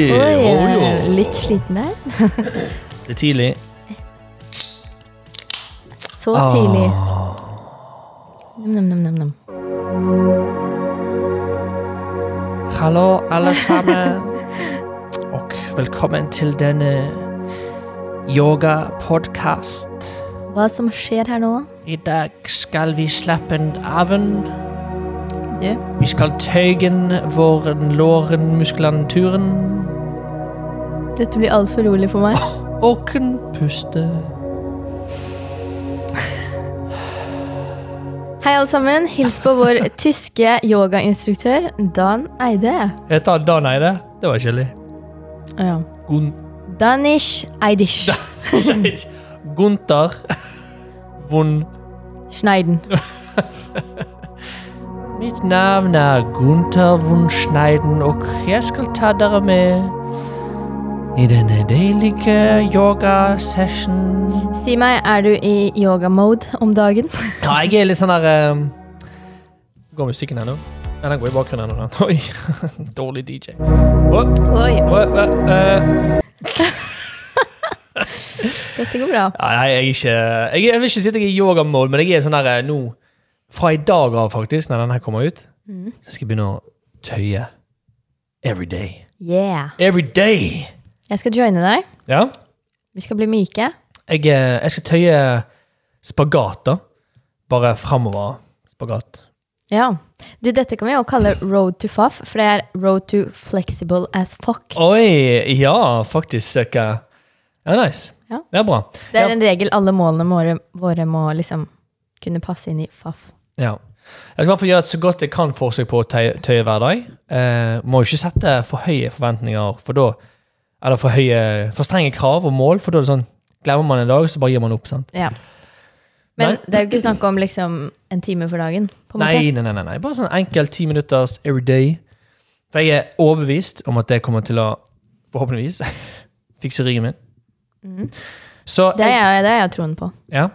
Oi! Oi, oi, eh, litt sliten der. Det er tidlig. Så tidlig. Ah. Nam, nam, nam, nam. Hallo, alle sammen. Og velkommen til denne yoga-podkast. Hva som skjer her nå? I dag skal vi slappe av. Du, Vi skal tøye vår muskulaturen. dette blir altfor rolig for meg. Åken kan puste. Hei, alle sammen. Hils på vår tyske yogainstruktør Dan Eide. Heter han Dan Eide? Det var kjedelig. Å ja. Gun Danish Eidish Gunther von Schneiden. Mitt navn er Gunther Wundschneiden, og jeg skal ta dere med i denne deilige yoga-session. Si meg, er du i yoga-mode om dagen? Ja, jeg er litt sånn der um, Går musikken her nå? Ja, den går i bakgrunnen ennå. den. Oi, dårlig DJ. Oh. Oi, Oh, uh, uh. dette går bra. Ja, nei, jeg er ikke jeg, jeg vil ikke si at jeg er i yoga-mode, men jeg er sånn der eh, nå Fra i dag av, faktisk, når denne kommer ut, Mm. så skal jeg begynne å tøye. Every day. Yeah. Every day! Jeg skal joine deg. Ja. Vi skal bli myke. Jeg, eh, jeg skal tøye spagat, da. Bare framover. Spagat. Ja. Du, dette kan vi jo kalle road to faff, for det er road to flexible as fuck. Oi! Ja, faktisk. Ikke. Ja, nice. Ja. Det er bra. Det er en regel alle målene våre, våre må liksom kunne passe inn i faff. Ja. Jeg skal i hvert fall gjøre et så godt jeg kan forsøk på å tøye, tøye hver dag. Eh, må ikke sette for høye forventninger, for da Eller for høye For strenge krav og mål, for da er det sånn Glemmer man en dag, så bare gir man opp. sant? Ja. Men Nei. det er jo ikke snakk om liksom en time for dagen. på en måte. Nei, nei, nei, nei, nei. Bare sånn enkelt ti minutters every day. For jeg er overbevist om at det kommer til å, forhåpentligvis, fikse ryggen min. Mm. Så Det er jeg, det er jeg troen på. Ja.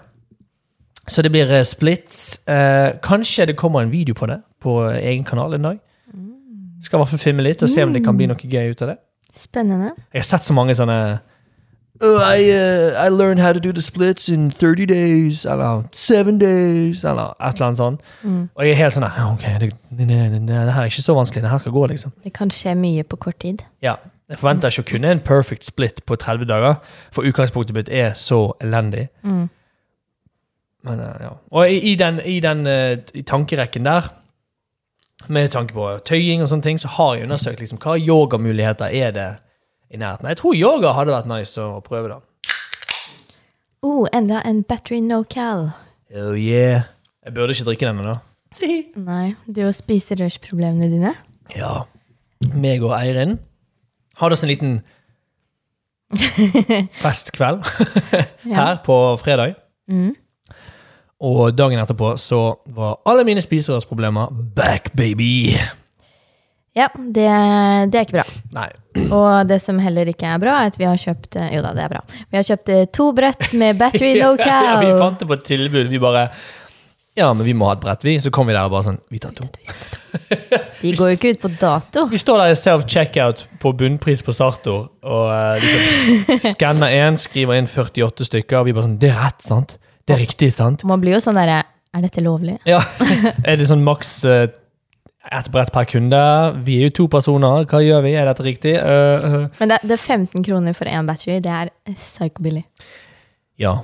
Så det blir eh, splits. Eh, kanskje det kommer en video på det på egen kanal en dag. Skal i hvert fall filme litt og se om det kan bli noe gøy ut av det. Spennende. Jeg har sett så mange sånne oh, I, uh, I learned how to do the splits in 30 days, eller 7 days, eller et eller annet sånt. Mm. Og jeg er helt sånn Ok, det, det, det, det, det her er ikke så vanskelig. Det her skal gå, liksom. Det kan skje mye på kort tid. Ja. Jeg forventer ikke å kunne en perfect split på 30 dager, for utgangspunktet mitt er så elendig. Mm. Men, eh, ja. Og i, i den, i den uh, tankerekken der, med tanke på tøying og sånne ting, så har jeg undersøkt liksom, hva yogamuligheter er det i nærheten. Jeg tror yoga hadde vært nice å prøve, da. Oh, enda en battery no cal. Oh yeah. Jeg burde ikke drikke denne, da. Nei, du og spiserørsproblemene dine. Ja. Meg og Eirin hadde oss en liten festkveld her på fredag. Mm. Og dagen etterpå så var alle mine spiserørsproblemer back, baby. Ja, det, det er ikke bra. Nei. Og det som heller ikke er bra, er at vi har kjøpt Jo da, det er bra. Vi har kjøpt eh, to brett med battery no cow. ja, vi fant det på et tilbud. Vi bare Ja, men vi må ha et brett, vi. Så kom vi der og bare sånn Vi tar to. De går jo ikke ut på dato. Vi står der i self-checkout på bunnpris på Sartor og uh, liksom skanner én, skriver inn 48 stykker, og vi bare sånn Det er rett, sant? Det er riktig, sant? Man blir jo sånn derre Er dette lovlig? Ja. er det sånn maks uh, ett brett per kunde? Vi er jo to personer. Hva gjør vi? Er dette riktig? Uh, uh. Men det, det er 15 kroner for én battery. Det er psykobillig. Ja,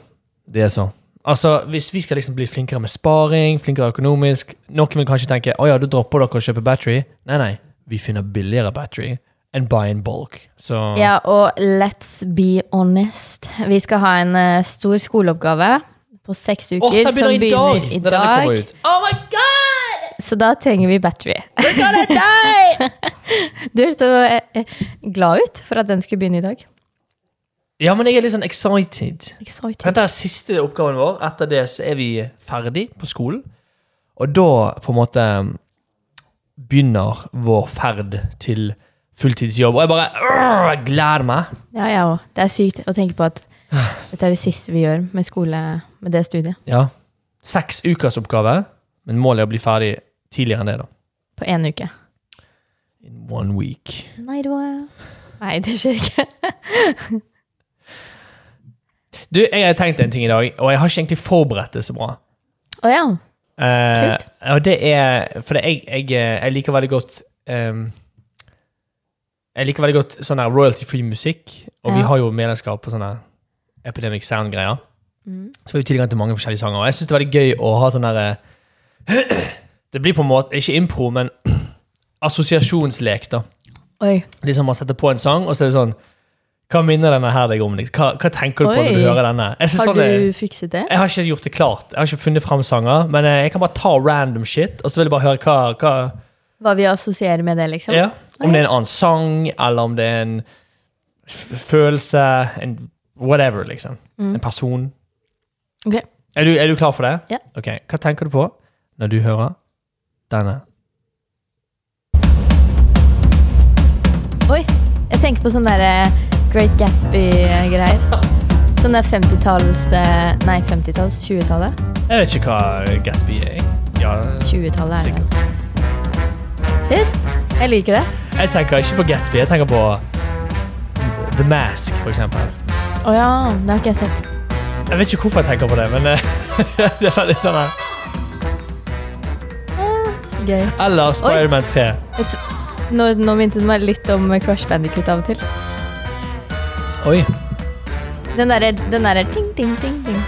det er så. Altså, Hvis vi skal liksom bli flinkere med sparing, flinkere økonomisk Noen vil kanskje tenke å ja, da dropper dere å kjøpe battery. Nei, nei. Vi finner billigere battery enn buy in bulk. Så Ja, og let's be honest. Vi skal ha en uh, stor skoleoppgave på seks Åh, uker. som begynner i dag! i når denne kommer dag. ut. Oh my god! Så da trenger vi battery. We're gonna die! Du høres så eh, eh, glad ut for at den skulle begynne i dag. ja, men jeg er litt sånn excited. Excited. Dette er siste oppgaven vår. Etter det så er vi ferdig på skolen. Og da på en måte begynner vår ferd til fulltidsjobb. Og jeg bare øh, jeg gleder meg. Ja, jeg òg. Det er sykt å tenke på at dette er det siste vi gjør med skole, med det studiet. Ja. Seks ukers oppgave, men målet er å bli ferdig tidligere enn det. da. På én uke. In one week. Nei, da Nei, det skjer ikke. Du, jeg har tenkt en ting i dag, og jeg har ikke egentlig forberedt det så bra. Å ja. Uh, og det er For jeg, jeg, jeg liker veldig godt um, Jeg liker veldig godt sånn her royalty-free musikk, og vi har jo medlemskap på sånne Epidemic Sound-greier. Mm. Så får vi tilgang til mange forskjellige sanger. Og jeg syns det er veldig gøy å ha sånn derre Det blir på en måte ikke impro, men assosiasjonslek, da. Oi. Liksom Man setter på en sang, og så er det sånn Hva minner denne her deg om? liksom? Hva, hva tenker du på når du hører denne? Har sånn du fikset det? jeg har ikke gjort det klart. Jeg har ikke funnet fram sanger, men eh, jeg kan bare ta random shit, og så vil jeg bare høre hva, hva Hva vi assosierer med det, liksom? ja. Om det er en annen sang, eller om det er en følelse, en whatever, liksom. Mm. En person. Ok. Er du, er du klar for det? Ja. Ok, Hva tenker du på når du hører denne? Oi. Jeg tenker på sånn derre Great Gatsby-greier. Sånn der 50-talls eh, Nei, 50-talls, 20-tallet. Jeg vet ikke hva Gatsby er. Ja, 20-tallet er det. Shit. Jeg liker det. Jeg tenker ikke på Gatsby, jeg tenker på The Mask, for eksempel. Å ja, det har ikke jeg sett. Jeg vet ikke hvorfor jeg tenker på det, men eh, det er litt sånn her. Så gøy. Eller Spiderman 3. Nå, nå minte du meg litt om Crush Bandicoot av og til. Oi. Den derre den derre ting, ting, ting, ting.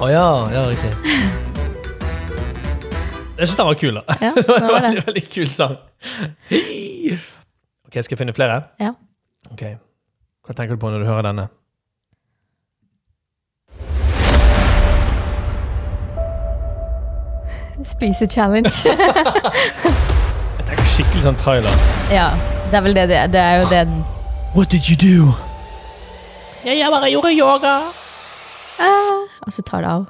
Å ja, ja, riktig. Jeg syns den var kul, da. Ja, Det var en veldig, det. veldig kul sang. Ok, Skal jeg finne flere? Ja. Ok. Hva tenker du på når du hører denne? Spise-challenge. Jeg tenker skikkelig sånn trailer. ja, det er vel det det er. Det er jo det What did you do? Jeg, jeg bare gjorde yoga. ah, Og så tar det av.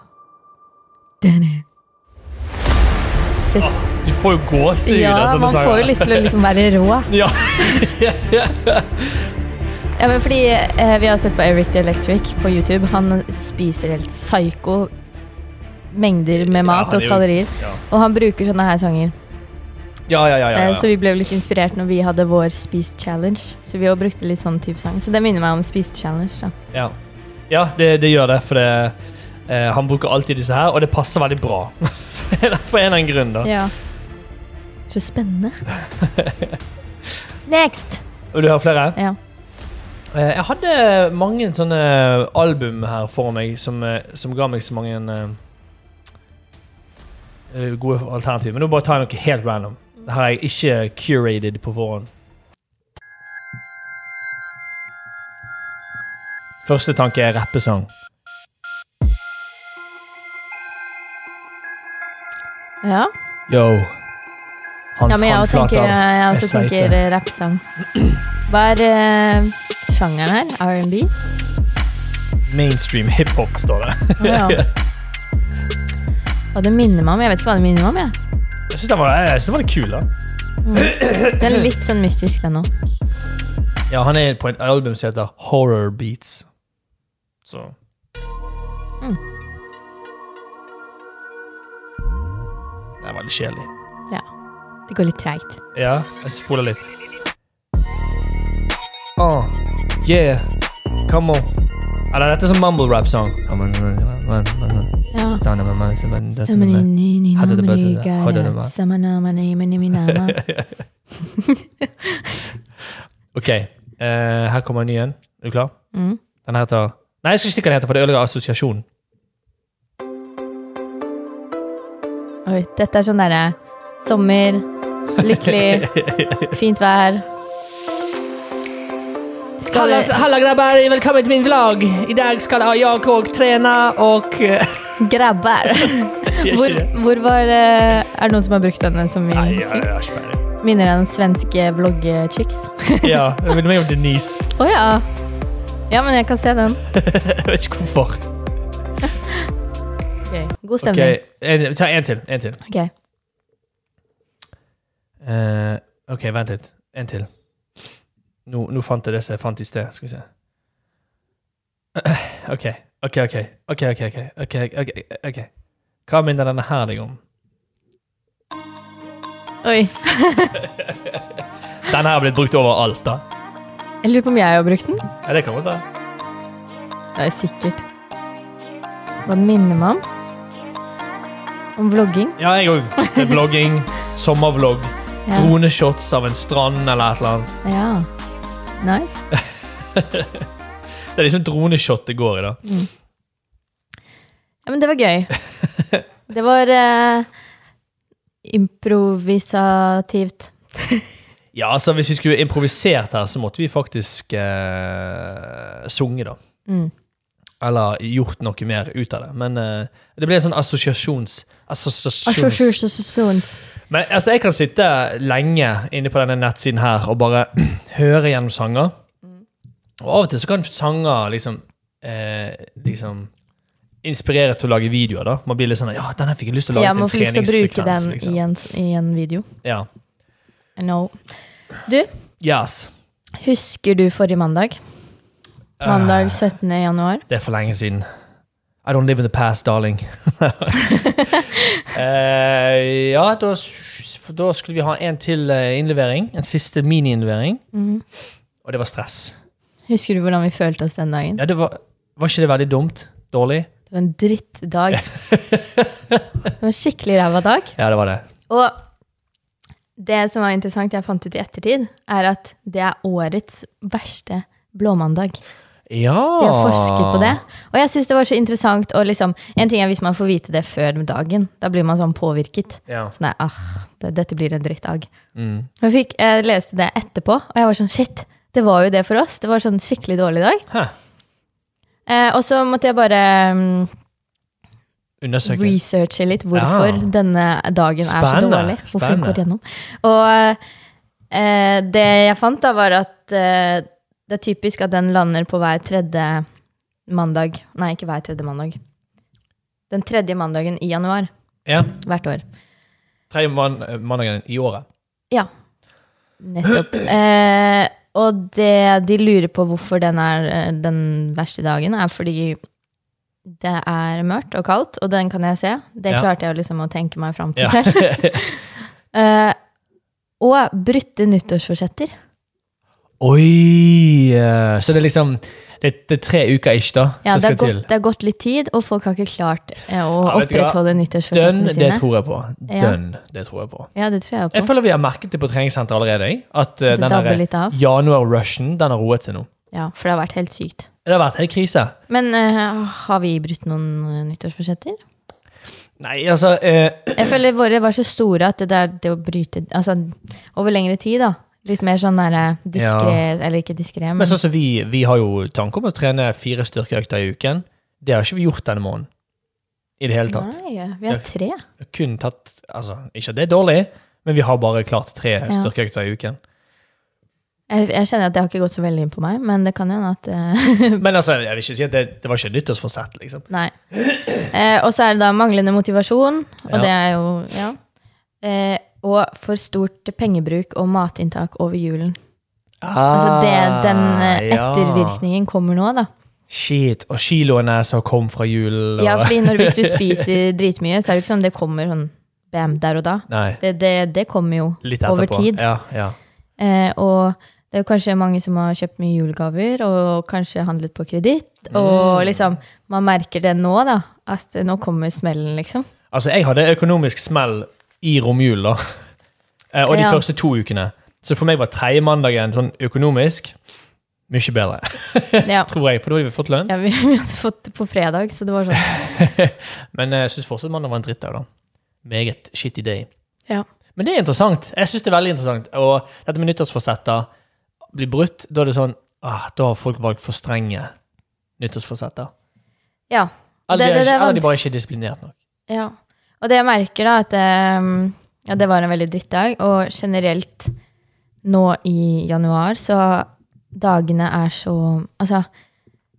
Danny. Shit. Du får jo gåsehud Ja, av man får jo lyst til å liksom være rå. Ja. Ja, men fordi eh, Vi har sett på Eric the Electric på YouTube. Han spiser helt psyko mengder med mat ja, og er jo- kalorier. Ja, Og han bruker sånne her sanger. ja, ja. ja, ja, Eh. Så vi ble litt inspirert når vi hadde vår Spise Challenge. Så vi også brukte litt sånn type sang. Så det minner meg om Spise Challenge. da. ja. ja det, det gjør det, for det, eh, han bruker alltid disse her, og det passer veldig bra. For en eller annen grunn, da. Ja. Så spennende. Next! Og du har flere? Ja. Eh, Jeg hadde mange sånne album her for meg som, eh, som ga meg så mange gode alternativer. Men nå bare tar jeg noe helt random. Det har jeg ikke curated på forhånd. Første tanke er rappesang. ja. Yo. Hans ja, men jeg også tenker, jeg også tenker eh, rappsang. Hva er uh, sjangeren her? R&B? Mainstream hiphop, står det. Oh, ja. Og det minner meg om Jeg vet ikke hva det minner meg om. Jeg. Jeg syns den var, jeg synes den var litt kul, da. Mm. Den er litt sånn mystisk, den òg. Ja, han er på et album som heter Horror Beats. Så Mm. Det er veldig kjedelig. Ja. Det går litt treigt. Ja, jeg spoler litt. Oh, yeah, come on. Eller dette er sånn mumble rap song. Ok, eh, her kommer en ny en. Er du klar? Mm. Den heter Nei, jeg skal ikke si hva den heter, for det ødelegger assosiasjonen. Oi, dette er sånn derre sommer, lykkelig, fint vær. Skal Halla, det halla grabbar, velkommen til min vlogg. I dag skal jeg og trene og grabber? Hvor, hvor var eh, Er det noen som har brukt denne som Nei, jeg, jeg ikke peiling. Minner en svenske vlogg-chicks? Ja, jeg minner meg om Denise. Å ja. Ja, men jeg kan se den. Jeg vet ikke hvorfor. God stemning. stemning. en, ta en til. En til. Ok. uh, ok, vent litt. En til. Nå, nå fant jeg det som jeg fant i sted. Skal vi se. Ok, ok, ok. Ok, ok, ok. ok, ok, ok. Hva minner denne her deg om? Oi. Denne her har blitt brukt overalt, da. Jeg lurer på om jeg har brukt den. Ja, det kan godt være. Det er sikkert. Hva den minner meg om? Om vlogging. Ja, jeg òg. Vlogging, sommervlogg, Ja. droneshots av en strand eller et eller annet. ja. Nice. Det er liksom droneshot det går i, da. Ja, men det var gøy. Det var eh, improvisativt. Ja, altså Hvis vi skulle improvisert her, så måtte vi faktisk eh, sunge, da. Mm. Eller gjort noe mer ut av det. Men eh, det ble en sånn assosiasjons... assosiasjons Assosiasjons. Men altså, jeg kan sitte lenge inne på denne nettsiden her og bare høre gjennom sanger. Og av og til så kan sanger liksom eh, liksom inspirere til å lage videoer. da. Man blir litt sånn Ja, den her fikk jeg lyst til å lage ja, til en treningsfrekvens. Ja, man får lyst til å bruke den Liksom. i, en, i en video. Ja. I know. Du, Yes. husker du forrige mandag? Mandag 17. januar. Det er for lenge siden. I don't live in the past, darling. uh, ja, da, da skulle vi ha en til eh, innlevering. En siste mini-innlevering. Mm. Og det var stress. Husker du hvordan vi følte oss den dagen? Ja, det var, var ikke det veldig dumt? Dårlig? Det var en drittdag. det var en skikkelig ræva dag. Ja, det var det. Og det som var interessant, jeg fant ut i ettertid, er at det er årets verste blåmandag. Ja! De har forsket på det. Og jeg syns det var så interessant. Og liksom, en ting er hvis man får vite det før dagen. Da blir man sånn påvirket. Ja. Sånn der, ah, det, dette blir en drittdag. Mm. Jeg, fikk, jeg leste det etterpå, og jeg var sånn shit, det var jo det for oss. Det var sånn skikkelig dårlig dag. Eh, og så måtte jeg bare um, Undersøke. researche litt hvorfor Ja. denne dagen er så dårlig. Hvorfor den spennende. går gjennom. Og eh, det jeg fant da, var at eh, det er typisk at den lander på hver tredje mandag. Nei, ikke hver tredje mandag. Den tredje mandagen i januar Ja. hvert år. Tredje man mandagen i året. Ja, nettopp. Eh, og det de lurer på hvorfor den er eh, den verste dagen, er fordi det er mørkt og kaldt, og den kan jeg se. Det Ja. klarte jeg liksom å tenke meg fram til Ja. selv. Eh, og brutte nyttårsforsetter. Oi! eh, Så det er liksom Det, det er tre uker ikke, da, Ja, som det, har skal gått, til. det har gått litt tid, og folk har ikke klart eh, å Ja, opprettholde Dønn, nyttårsforsettene det tror jeg på. Ja. Dønn, det tror jeg på. Ja, det tror jeg Jeg føler vi har merket det på treningssenteret allerede. At uh, den januar-rushen den har roet seg nå. Ja, for det har vært helt sykt. Det har vært helt krise. Men uh, har vi brutt noen eh, nyttårsforsetter? Nei, altså eh, Jeg føler våre var så store at det der det å bryte Altså over lengre tid, da. Litt mer sånn der diskré Eller ikke diskré, men, Men sånn som vi, vi har jo tanke om å trene fire styrkeøkter i uken. Det har ikke vi gjort denne måneden. I det hele tatt. Nei, vi har tre. Har kun tatt Altså, ikke at det er dårlig, men vi har bare klart tre styrkeøkter i uken. Jeg, jeg kjenner at det har ikke gått så veldig inn på meg, men det kan hende at eh, Men altså, jeg vil ikke si at det, det var ikke nyttårsforsett, liksom. Nei. Eh, og så er det da manglende motivasjon, og Ja. det er jo Ja. Eh, og for stort pengebruk og matinntak over julen. Altså det, den eh, Ah, ja. ettervirkningen kommer nå, da. Shit. Og kiloene som kom fra julen. Og... Ja, fordi når, hvis du spiser dritmye, så er det ikke sånn det kommer sånn bam der og da. Det, det, det kommer jo over tid. Ja, ja. Eh, og det er jo kanskje mange som har kjøpt mye julegaver, og kanskje handlet på kreditt. Og Mm. liksom, man merker det nå, da. At nå kommer smellen, liksom. Altså, jeg hadde økonomisk smell i romjula. Eh, og de Ja. første to ukene. Så for meg var tredje mandagen sånn økonomisk mye bedre, Ja, tror jeg. For da hadde vi fått lønn. ja vi, vi hadde fått på fredag, så det var sånn. Men eh, jeg syns fortsatt mandag var en drittdag, da. Meget shitty day. Ja. Men det er interessant. Jeg synes det er veldig interessant. Og dette med nyttårsforsetter blir brutt. Da er det sånn ah, Da har folk valgt for strenge nyttårsforsetter. Ja. Eller de er er eller de bare ikke er disiplinert nok. ja. Og det jeg merker, da, at eh, ja, det var en veldig drittdag. Og generelt nå i januar, så dagene er så Altså,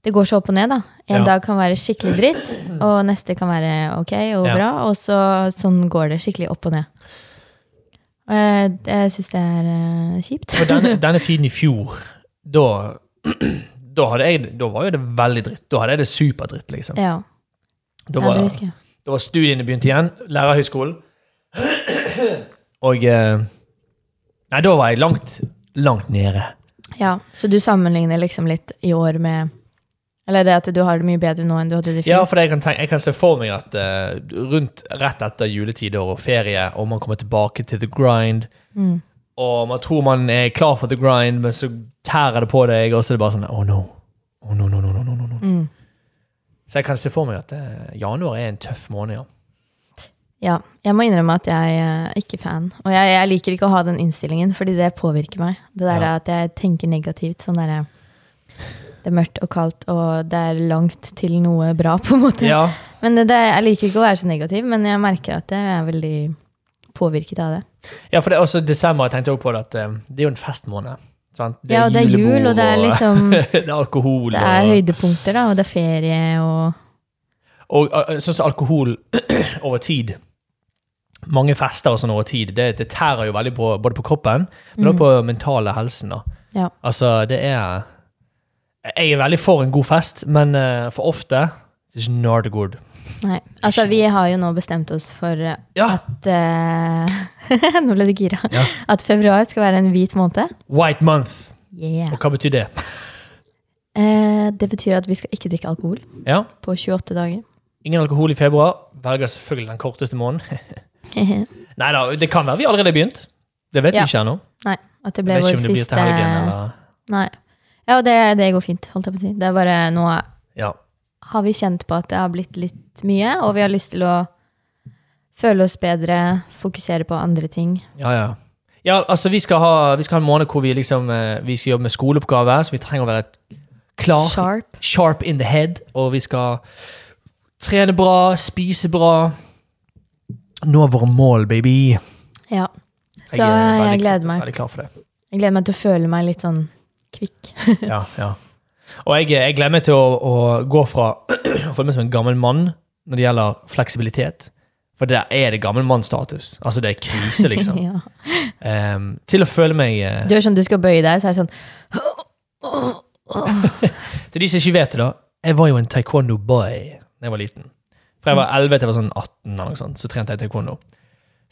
det går så opp og ned, da. En Ja. dag kan være skikkelig dritt, og neste kan være ok og Ja. bra. Og så sånn går det skikkelig opp og ned. Og jeg, jeg syns det er uh, kjipt. For denne, denne tiden i fjor, da da, hadde jeg, da var jo det veldig dritt. Da hadde jeg det superdritt, liksom. Ja, Da ja det husker jeg. Da var studiene begynt igjen. Lærerhøgskolen. Og eh, Nei, da var jeg langt, langt nede. Ja, Så du sammenligner liksom litt i år med Eller det at du har det mye bedre nå enn du hadde det i fjor? Ja, for jeg kan, tenke, jeg kan se for meg at uh, rundt rett etter juletider og ferie, og man kommer tilbake til the grind, Mm. og man tror man er klar for the grind, men så tærer det på deg, og så er det bare sånn Oh no. Oh, no, no, no, no, no, no. Mm. Så jeg kan se for meg at eh, januar er en tøff måned, ja. Ja, jeg må innrømme at jeg er ikke fan. Og jeg, jeg liker ikke å ha den innstillingen, fordi det påvirker meg. Det der Ja. at jeg tenker negativt. Sånn der, Det er mørkt og kaldt, og det er langt til noe bra, på en måte. Ja, Men det, det, jeg liker ikke å være så negativ, men jeg merker at jeg er veldig påvirket av det. ja for det er også desember. Jeg tenkte også på det at eh, det er jo en festmåned. Sant? ja, og det er jul, og det er liksom det er alkohol. Det er og, høydepunkter, da, og det er ferie og og som alkohol over tid. Mange fester og sånn over tid. Det, det tærer jo veldig på både på kroppen, men også på mentale helsen. da. Ja. Altså, det er Jeg er veldig for en god fest, men eh, for ofte it's not good. Nei. Altså, vi har jo nå bestemt oss for eh, Ja, at uh, Nå ble det gira. Ja. At februar skal være en hvit måned. White month. Yeah. Og hva betyr det? Uh, det betyr at vi skal ikke drikke alkohol Ja, på 28 dager. Ingen alkohol i februar. Velger selvfølgelig den korteste måneden. Nei da, det kan være vi allerede har begynt. Det vet vi ikke ennå. Nei, at det ble vår siste helgen Nei. Ja, og det, det går fint, holdt jeg på å si. Det er bare nå Ja. Har vi kjent på at det har blitt litt mye, og vi har lyst til å føle oss bedre, fokusere på andre ting. Ja, ja. Ja, altså vi skal ha, vi skal ha en måned hvor vi liksom eh, Vi skal jobbe med skoleoppgaver, så vi trenger å være klar. Sharp. Sharp in the head. Og vi skal trene bra, spise bra. Nå er våre mål, baby. Ja. Så jeg, veldig- gleder meg. Veldig klar for det. Jeg gleder meg til å føle meg litt sånn kvikk. Ja, ja. Og jeg, jeg meg til å, å gå fra å føle meg som en gammel mann når det gjelder fleksibilitet. For der er det gammel mann-status. Altså, det er krise, liksom. ja. um, til å føle meg uh, Du er sånn, du skal bøye deg, så er det sånn Til de som ikke vet det, da. Jeg var jo en taekwondo-boy da jeg var liten. Fra jeg var 11 til jeg var sånn 18, eller noe sånt, så trente jeg taekwondo.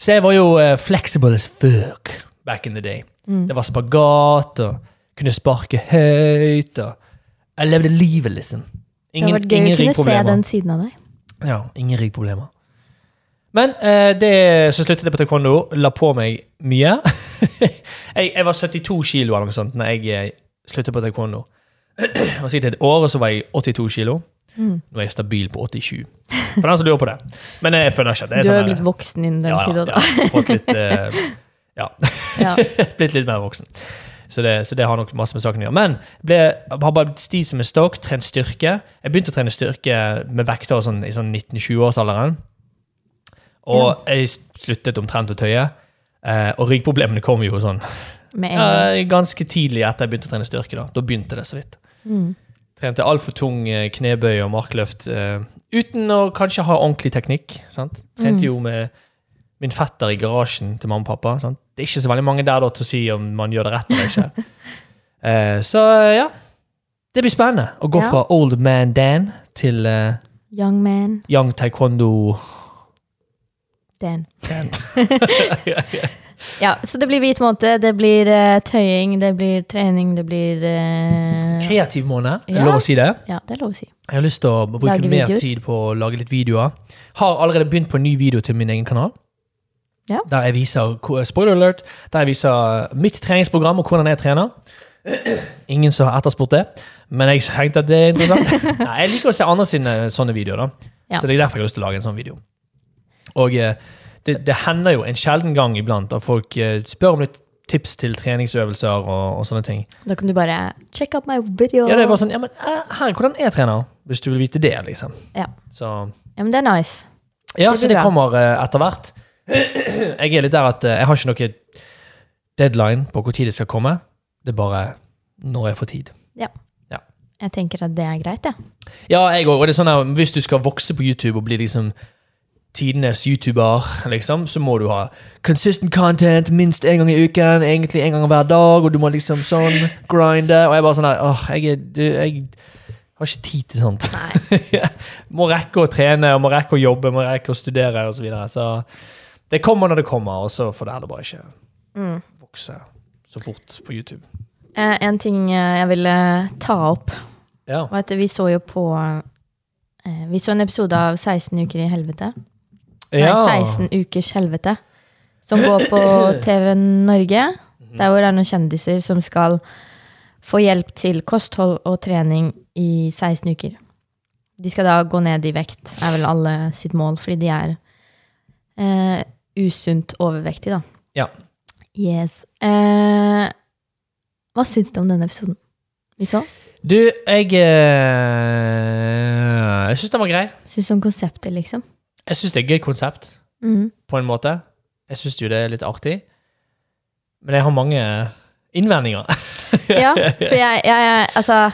Så jeg var jo uh, flexible as fuck back in the day. Mm. Det var spagat, og kunne sparke høyt, og jeg levde livet, liksom. Det hadde vært gøy å kunne se den siden av deg. Ja, ingen ryggproblemer. Men eh, det, så sluttet jeg på taekwondo, la på meg mye. jeg, jeg var 72 kilo eller noe sånt når jeg eh, sluttet på taekwondo. og så gikk det et år, og så var jeg 82 kilo. Mm. Nå er jeg stabil på 87. For den som lurer på det. Men jeg føler ikke at det er Du sånn har her- blitt voksen innen den ja, tida, da. ja, fått litt eh, Ja. Ja. blitt litt mer voksen. Så det, så det har nok masse med saken å gjøre. Men ble, har bare blitt stiv som en stokk, trent styrke. Jeg begynte å trene styrke med vekter sånn, i sånn 19-20-årsalderen. Og jeg sluttet omtrent å tøye. Eh, og ryggproblemene kom jo sånn eh, ganske tidlig etter jeg begynte å trene styrke. Da, da begynte det så vidt. Mm. Trente altfor tung eh, knebøy og markløft eh, uten å kanskje ha ordentlig teknikk. Sant? Trente Mm. jo med min fetter i garasjen til mamma og pappa. Sant? Det er ikke så veldig mange der da til å si om man gjør det rett eller ikke. uh, så ja, det blir spennende å gå Ja. fra old man Dan til uh, Young man, young taekwondo Dan. Dan. Ja, så det blir hvit måned, det blir uh, tøying, det blir trening, det blir uh... Kreativ måned, er det lov å si det? Ja, det er lov å si. Jeg har lyst til å bruke mer tid på å lage litt videoer. Har allerede begynt på en ny video til min egen kanal. Ja. Der jeg viser spoiler alert, der jeg viser mitt treningsprogram og hvordan jeg trener. Ingen som har etterspurt det, men jeg tenkte at det er interessant. Nei, jeg liker å se andre sine sånne videoer, da. Ja. så det er derfor jeg har lyst til å lage en sånn video. Og eh, det, det hender jo en sjelden gang iblant at folk eh, spør om litt tips til treningsøvelser og, og sånne ting. Da kan du bare check out my video. Ja, det er bare sånn, ja, men eh, her er hvordan jeg trener, hvis du vil vite det, liksom. Ja. Så Ja, men det er nice. Ja, Det så det bra. kommer eh, etter hvert. Jeg er litt der at eh, jeg har ikke noe deadline på hvor tid det skal komme. Det er bare når jeg får tid. Jeg tenker at det er greit, jeg. Ja, jeg òg. Og det er sånn her, hvis du skal vokse på YouTube og bli liksom tidenes YouTuber, liksom, så må du ha consistent content minst én gang i uken, egentlig en gang hver dag, og du må liksom sånn grinde. Og jeg er bare sånn her åh, jeg, jeg har ikke tid til sånt. Nei. må rekke å trene, og må rekke å jobbe, må rekke å studere osv. Så, videre. så det kommer når det kommer, og så får det heller bare ikke Mm. vokse så fort på YouTube. Eh, en ting eh, jeg ville ta opp, Ja. var at vi så jo på eh, Vi så en episode av 16 uker i helvete. ja. Nei, 16 ukers helvete. Som går på TV Norge. Der hvor det er noen kjendiser som skal få hjelp til kosthold og trening i 16 uker. De skal da gå ned i vekt, er vel alle sitt mål, fordi de er eh, usunt overvektig, da. Ja. Yes. Eh, hva syns du om denne episoden? Vi så? Du, jeg eh, Jeg syns den var grei. Syns du om konseptet, liksom? Jeg syns det er et gøy konsept, Mhm. på en måte. Jeg syns jo det er litt artig. Men jeg har mange innvendinger. Ja, for jeg, jeg, altså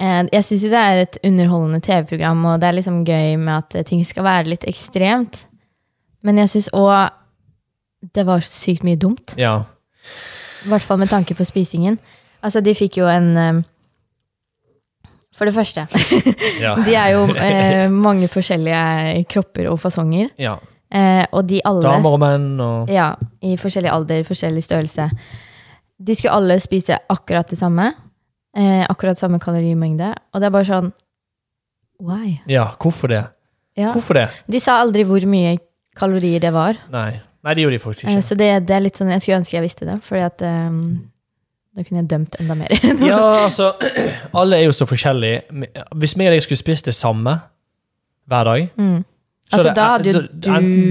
eh, Jeg syns jo det er et underholdende TV-program, og det er liksom gøy med at ting skal være litt ekstremt. Men jeg syns òg det var sykt mye dumt. ja. I hvert fall med tanke på spisingen. Altså, de fikk jo en eh, For det første, Ja. de er jo eh, mange forskjellige kropper og fasonger. ja. Eh, og de alle Damer og menn og Ja, i forskjellig alder, forskjellig størrelse. De skulle alle spise akkurat det samme. Eh, akkurat samme kalorimengde. Og det er bare sånn Why? Ja, hvorfor det? Ja. Hvorfor det? De sa aldri hvor mye kalorier det var. Nei. Nei, det gjorde de faktisk Eh, ikke. så det, det er litt sånn Jeg skulle ønske jeg visste det, Fordi at eh, da kunne jeg dømt enda mer. Ja, altså Alle er jo så forskjellige. Hvis vi og deg skulle spist det samme hver dag Mm. Så Altså, det- da hadde jo du,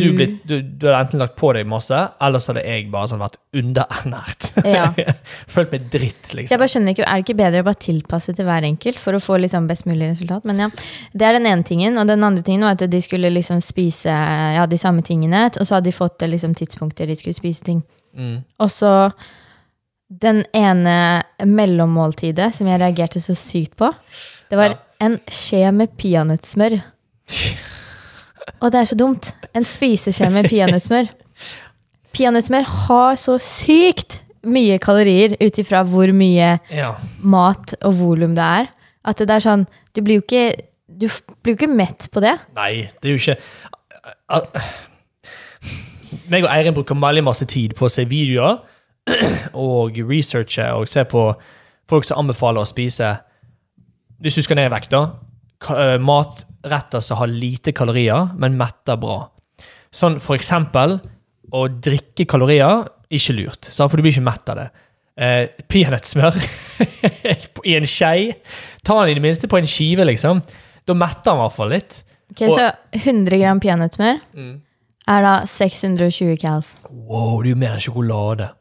du- blitt, du, du hadde enten lagt på deg masse, eller så hadde jeg bare sånn vært underernært. Ja. Følt meg dritt, liksom. jeg bare skjønner ikke, Er det ikke bedre å bare tilpasse til hver enkelt for å få liksom best mulig resultat? Men ja, Det er den ene tingen. Og den andre tingen var at de skulle liksom spise ja, de samme tingene. Og så hadde de fått liksom, tidspunkter de skulle spise ting. Mm. Og så den ene mellommåltidet som jeg reagerte så sykt på, det var Ja. en skje med peanøttsmør. Og det er så dumt. En spiseskje med peanøttsmør. Peanøttsmør har så sykt mye kalorier ut ifra hvor mye Ja. mat og volum det er. At det er sånn Du blir jo ikke, du blir jo ikke mett på det. Nei, det er jo ikke Meg og Eirin bruker veldig masse tid på å se videoer og researche og se på folk som anbefaler å spise Hvis du skal ned i vekt, da. Eh, Matretter som har lite kalorier, men metter bra. Sånn for eksempel å drikke kalorier, ikke lurt, sant? for du blir ikke mett av det. Eh, Peanøttsmør i en skei. Ta den i det minste på en skive, liksom. Da metter den i hvert fall litt. Ok, Og- så 100 gram peanøttsmør er da 620 cals. Wow, det er jo mer enn sjokolade.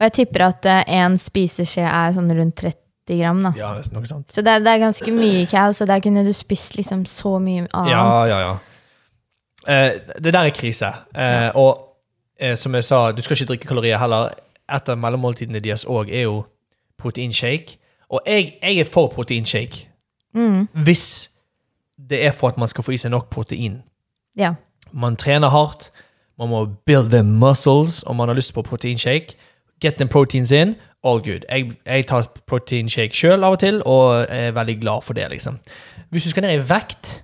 Og jeg tipper at eh, en spiseskje er sånn rundt 30 gram. da. Ja, nesten noe sånt. Så det, det er ganske mye cals, så der kunne du spist liksom så mye annet. Ja, ja, ja. Eh, det der er krise. Eh, og eh, som jeg sa, du skal ikke drikke kalorier heller. Et av mellommåltidene deres òg er jo proteinshake. Og jeg, jeg er for proteinshake Mm, hvis det er for at man skal få i seg nok protein. ja. Man trener hardt, man må build the muscles, og man har lyst på proteinshake. Get the proteins in, all good. Jeg, jeg tar proteinshake sjøl av og til, og er veldig glad for det, liksom. Hvis du skal ned i vekt,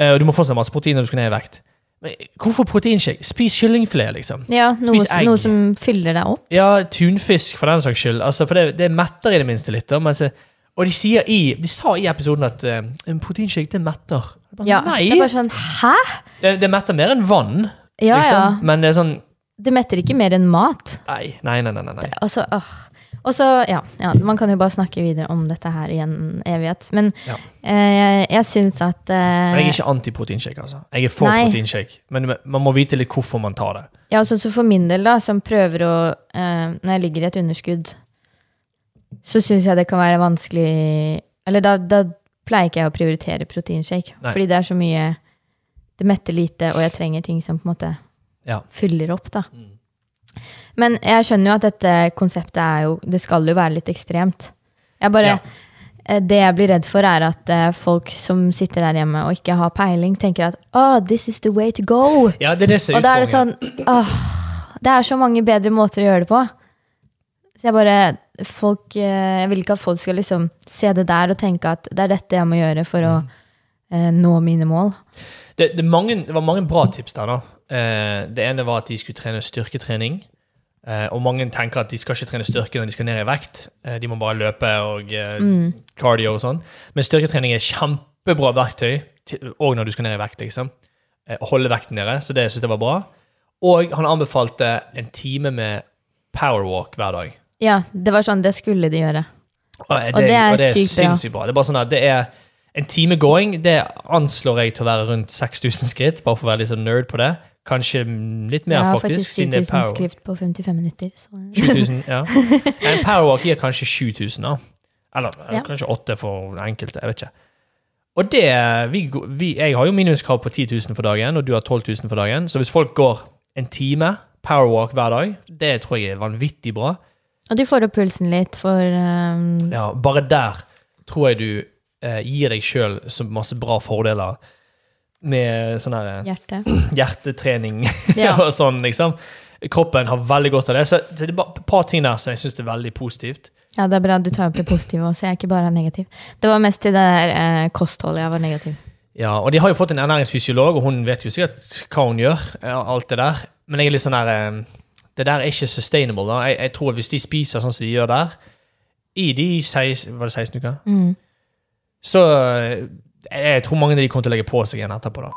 eh, og du må få sånn masse protein når du skal ned i vekt, men hvorfor proteinshake? Spis kyllingfilet, liksom. ja noe, Spis egg. noe som fyller deg opp. Ja, tunfisk for den saks skyld. Altså, for det, det metter i det minste litt. Da, mens, og de sier i, de sa i episoden at uh, en proteinshake det metter. Bare, Ja, Nei! Det er bare sånn Hæ?! Det, det metter mer enn vann, Ja, liksom. ja. Men det er sånn Det metter ikke mer enn mat. Nei, nei, nei. nei, nei, Det, Altså, åh. Og så, ja, ja, Man kan jo bare snakke videre om dette her i en evighet. Men Ja. eh, jeg, syns at eh, Men jeg er ikke anti-proteinshake, altså. Jeg er for proteinshake. Men man må vite litt hvorfor man tar det. Ja, sånn som for min del, da, som prøver å eh, Når jeg ligger i et underskudd, så syns jeg det kan være vanskelig Eller da, da pleier ikke jeg å prioritere proteinshake. Nei. Fordi det er så mye Det metter lite, og jeg trenger ting som på en måte Ja. fyller opp, da. Mm. Men jeg skjønner jo at dette konseptet er jo Det skal jo være litt ekstremt. Jeg bare Ja. eh, Det jeg blir redd for, er at eh, folk som sitter der hjemme og ikke har peiling, tenker at oh, this is the way to go. Ja, det er det Og da er det sånn oh, Det er så mange bedre måter å gjøre det på. Så jeg bare folk, eh, Jeg vil ikke at folk skal liksom se det der og tenke at det er dette jeg må gjøre for å Mm. nå mine mål. Det, det, mange, det var mange bra tips der, da. Eh, det ene var at de skulle trene styrketrening. Eh, og mange tenker at de skal ikke trene styrke når de skal ned i vekt. Eh, de må bare løpe og eh, Mm. cardio og sånn. Men styrketrening er kjempebra verktøy, òg når du skal ned i vekt. liksom. Eh, holde vekten nede, så det synes jeg var bra. Og han anbefalte en time med powerwalk hver dag. Ja, det var sånn det skulle de gjøre. Og det, Og det er og det er sykt bra. sinnssykt bra. Det er bare sånn at det er en time going Det anslår jeg til å være rundt 6000 skritt, bare for å være litt sånn nerd på det. Kanskje litt mer, Jeg har faktisk, faktisk siden det er 7000 skritt på 55 minutter. Så. 7000, ja. En powerwalk gir kanskje 7000, da. Eller Ja. kanskje 8 for enkelte. Jeg vet ikke. Og det vi, vi, Jeg har jo minuskrav på 10 000 for dagen, og du har 12 000 for dagen. Så hvis folk går en time powerwalk hver dag, det tror jeg er vanvittig bra. Og du får opp pulsen litt for um, Ja, bare der tror jeg du eh, gir deg sjøl så masse bra fordeler med sånn her Hjerte. hjertetrening Ja. og sånn, liksom. Kroppen har veldig godt av det. Så, så det er bare et par ting der som jeg syns er veldig positivt. Ja, det er bra du tar opp det positive også. Jeg er ikke bare negativ. Det var mest til det der eh, kostholdet jeg var negativ. Ja, og de har jo fått en ernæringsfysiolog, og hun vet jo sikkert hva hun gjør. ja, alt det der. Men jeg er litt sånn der eh, Det der er ikke sustainable. da. Jeg, jeg tror at hvis de spiser sånn som de gjør der, i de 16, var det 16 uker, Mm. Så eh, jeg tror mange av de kommer til å legge på seg igjen etterpå. da.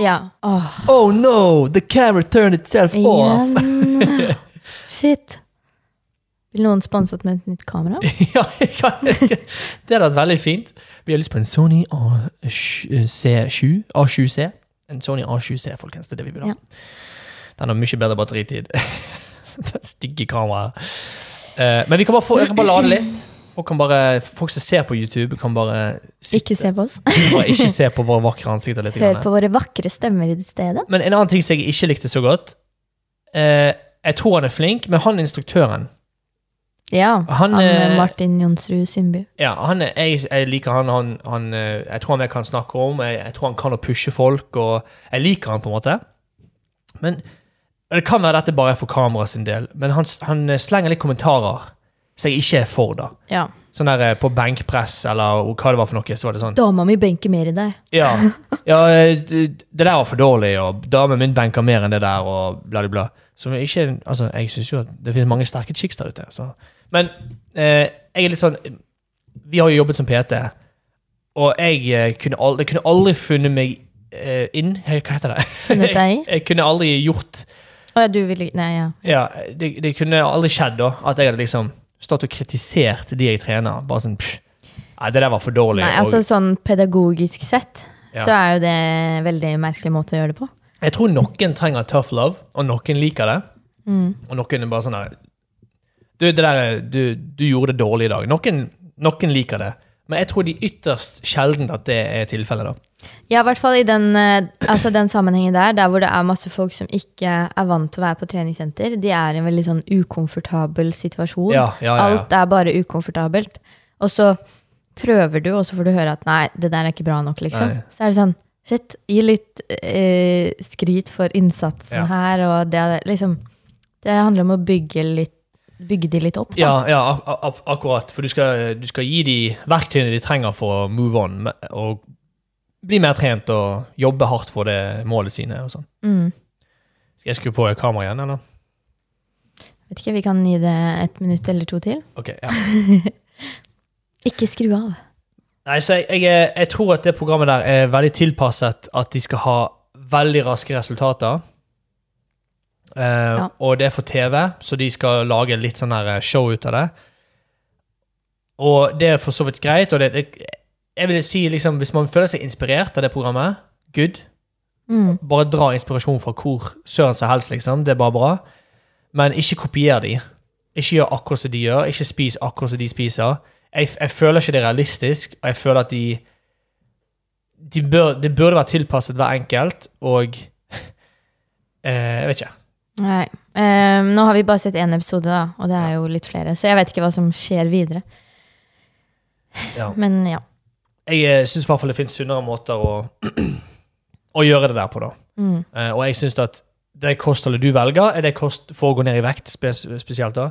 Ja. Oh, Oh no, the camera turned itself igjen. Shit. Vil noen sponset med et nytt kamera? ja, jeg kan- det hadde vært veldig fint. Vi har lyst på en Sony A7C. A7C. En Sony A7C, folkens. Det er det vi vil ha. Ja. Den har mye bedre batteritid. det stygge kameraet. Uh, men vi kan bare, få, jeg kan bare lade litt. Folk, kan bare, folk som ser på YouTube, kan bare, sitte, Ikke se på oss. bare ikke se på våre vakre ansikter. litt. Hør på våre vakre stemmer i stedet. Men en annen ting som jeg ikke likte så godt eh, Jeg tror han er flink, men han instruktøren Ja. Han, Han, eh, eh, Martin Jonsrud Sundby. Ja, han er, jeg, jeg liker han, han, han eh, Jeg tror han jeg kan snakke om. Jeg, jeg tror han kan å pushe folk, og jeg liker han på en måte. Men Det kan være dette bare er for kamera sin del, men han, han slenger litt kommentarer som jeg ikke er for. da. Ja. Sånn der eh, på benkpress, eller hva det var for noe. så var det sånn Dama mi benker mer i deg. Ja, ja eh, det, det der var for dårlig, og damen min benker mer enn det der, og bla, bla, bla. Som ikke, altså, jeg syns jo at det finnes mange sterke chicks der ute. Så. Men eh, jeg er litt sånn Vi har jo jobbet som PT, og jeg eh, kunne aldri, kunne aldri funnet meg eh, inn Hva heter det? Funnet deg i? Jeg, kunne aldri gjort Å ja, du vil Nei, ja. Ja, det, det kunne aldri skjedd da, at jeg hadde liksom stått og kritisert de jeg trener. Bare sånn pff, Nei, det der var for dårlig. Nei, altså sånn pedagogisk sett Ja. så er jo det en veldig merkelig måte å gjøre det på. jeg tror noen trenger tough love, og noen liker det. Mm. Og noen er bare sånn her Du, du, du gjorde det dårlig i dag. Noen, noen liker det. Men jeg tror de ytterst sjelden at det er tilfellet. da. Ja, i hvert fall i den, eh, altså den sammenhengen der, der hvor det er masse folk som ikke er vant til å være på treningssenter. De er i en veldig sånn ukomfortabel situasjon. Ja, ja, ja. Alt er bare ukomfortabelt. Og så prøver du, og så får du høre at nei, det der er ikke bra nok, liksom. Nei. Så er det sånn, shit, gi litt eh, skryt for innsatsen her, og det liksom Det handler om å bygge, litt, bygge de litt opp, da. Ja, ja ak ak akkurat. For du skal, du skal gi de verktøyene de trenger for å move on. Og bli mer trent og jobbe hardt for det målet sine. og sånn. Mm. Skal jeg skru på kameraet igjen, eller? Vet ikke, vi kan gi det et minutt eller to til. Ok, ja. Ikke skru av. Nei, så jeg, jeg, jeg tror at det programmet der er veldig tilpasset at de skal ha veldig raske resultater. Uh, Ja. Og det er for TV, så de skal lage litt sånn her show ut av det. Og det er for så vidt greit. og det, det, jeg vil si liksom, Hvis man føler seg inspirert av det programmet, good. Mm. Bare dra inspirasjon fra hvor søren som helst, liksom. Det er bare bra. Men ikke kopier de. Ikke gjør akkurat som de gjør. Ikke spis akkurat som de spiser. Jeg, jeg føler ikke det er realistisk, og jeg føler at de, de bør, Det burde vært tilpasset hver enkelt, og eh, Jeg vet ikke. Nei. Um, nå har vi bare sett én episode, da, og det er jo litt flere. Så jeg vet ikke hva som skjer videre. Ja. Men ja. Jeg eh, syns i hvert fall det finnes sunnere måter å, å gjøre det der på, da. Mm. Uh, og jeg syns at det kostholdet du velger, er det kost for å gå ned i vekt spes spesielt, da.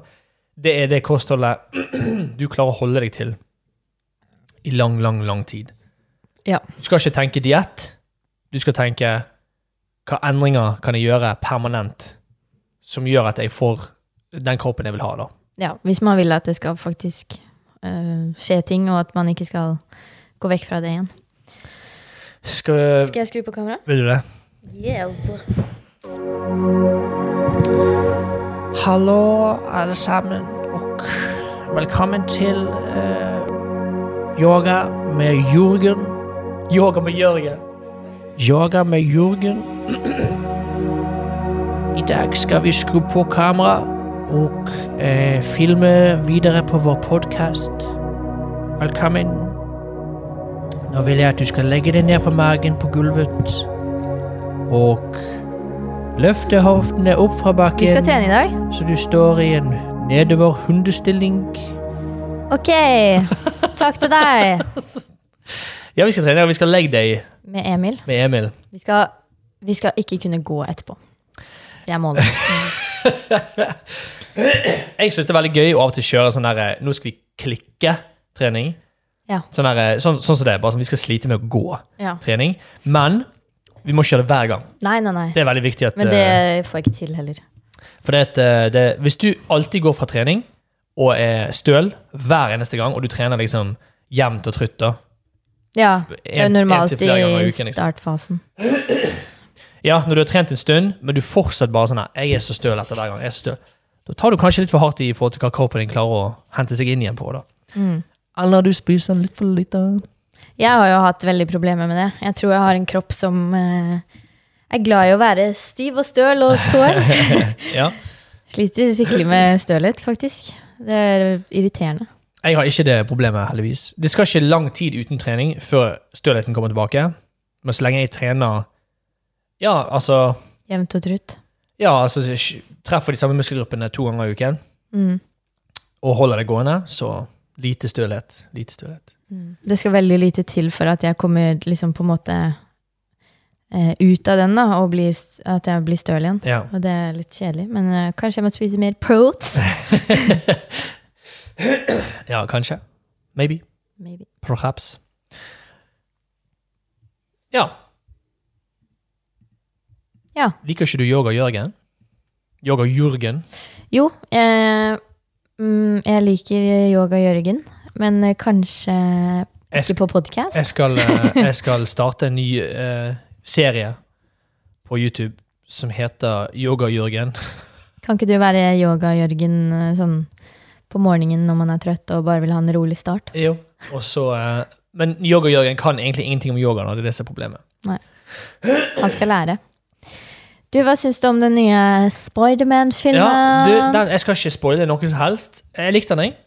Det er det kostholdet du klarer å holde deg til i lang, lang, lang tid. Ja. Du skal ikke tenke diett. Du skal tenke hva endringer kan jeg gjøre permanent som gjør at jeg får den kroppen jeg vil ha, da. Ja, hvis man vil at det skal faktisk uh, skje ting, og at man ikke skal gå vekk fra det igjen. Skal, Skal jeg skru på kamera? Vil du det? Yes. Hallo, alle sammen, og velkommen til uh, yoga med Jørgen. Yoga med Jørgen. Yoga med Jørgen. I dag skal vi skru på kamera og eh, filme videre på vår podkast. Velkommen. Nå vil jeg at du skal legge deg ned på magen på gulvet og løfte hoftene opp fra bakken. Vi skal trene i dag. Så du står i en nedover hundestilling. Ok, takk til deg. Ja, vi skal trene, og vi skal legge deg Med Emil. med Emil. Vi skal, vi skal ikke kunne gå etterpå. Det er målet. Jeg syns det er veldig gøy å av og til kjøre sånn der Nå skal vi klikke-trening. Ja. Sånn, der, sånn, sånn som det. er. Bare sånn vi skal slite med å gå Ja. trening. Men vi må ikke gjøre det hver gang. Nei, nei, nei. Det er veldig viktig at Men det eh, får jeg ikke til heller. For det, at, eh, det, hvis du alltid går fra trening og er støl hver eneste gang, og du trener liksom jevnt og trutt da Ja, det er en- en normalt til flere ganger i i uken, liksom. startfasen. Ja, når du har trent en stund, men du fortsatt bare sånn her, Jeg er så støl etter hver gang. jeg er så støl. Da tar du kanskje litt for hardt i i forhold til hva kroppen din klarer å hente seg inn igjen på. da. Mm. Eller du spiser litt for lite. Jeg har jo hatt veldig problemer med det. Jeg tror jeg har en kropp som eh, er glad i å være stiv og støl og sår. Ja. Sliter skikkelig med stølhet, faktisk. Det er irriterende. Jeg har ikke det problemet, heldigvis. Det skal ikke lang tid uten trening før stølheten kommer tilbake. Men så lenge jeg trener Ja, altså Jevnt og trutt. Ja, altså treffer de samme muskelgruppene to ganger i uken Mm. og holder det gående, så lite stølhet. Lite stølhet. Mm. Det skal veldig lite til for at jeg kommer liksom på en måte eh, ut av den, da, og blir, at jeg blir støl igjen. Ja. Og det er litt kjedelig, men eh, kanskje jeg må spise mer protein? ja, kanskje. Maybe. Maybe. Perhaps. Ja. Ja. Liker ikke du yoga, Jørgen? Yoga Jørgen? Jo, eh, mm, jeg liker yoga Jørgen, men eh, kanskje ikke jeg, på podkast. jeg, eh, jeg skal starte en ny uh, serie på YouTube som heter Yoga Jørgen. Kan ikke du være yoga Jørgen eh, sånn på morgenen når man er trøtt og bare vil ha en rolig start? Jo. Så, uh, men Yoga Jørgen kan egentlig ingenting om yoga. Nå, Det er det som er problemet. Han skal lære. Du, hva syns du om den nye Spiderman-filmen? Ja, du, den, jeg skal ikke spoile noe som helst. Jeg likte den, jeg.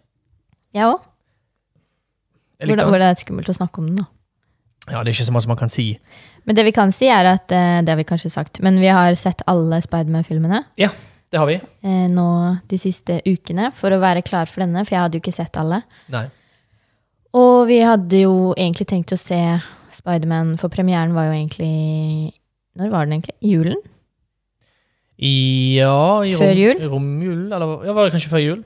Jeg òg. Hvordan, likte Hvor, det er skummelt å snakke om den, da. Ja, det er ikke så mye man kan si. Men det vi kan si, er at eh, Det har vi kanskje sagt, men vi har sett alle Spiderman-filmene Ja, Det har vi. eh, nå de siste ukene for å være klar for denne, for jeg hadde jo ikke sett alle. Nei. Og vi hadde jo egentlig tenkt å se Spiderman, for premieren var jo egentlig Når var den egentlig? Julen? Ja, i Før jul? Romjul, eller ja, var det kanskje før jul?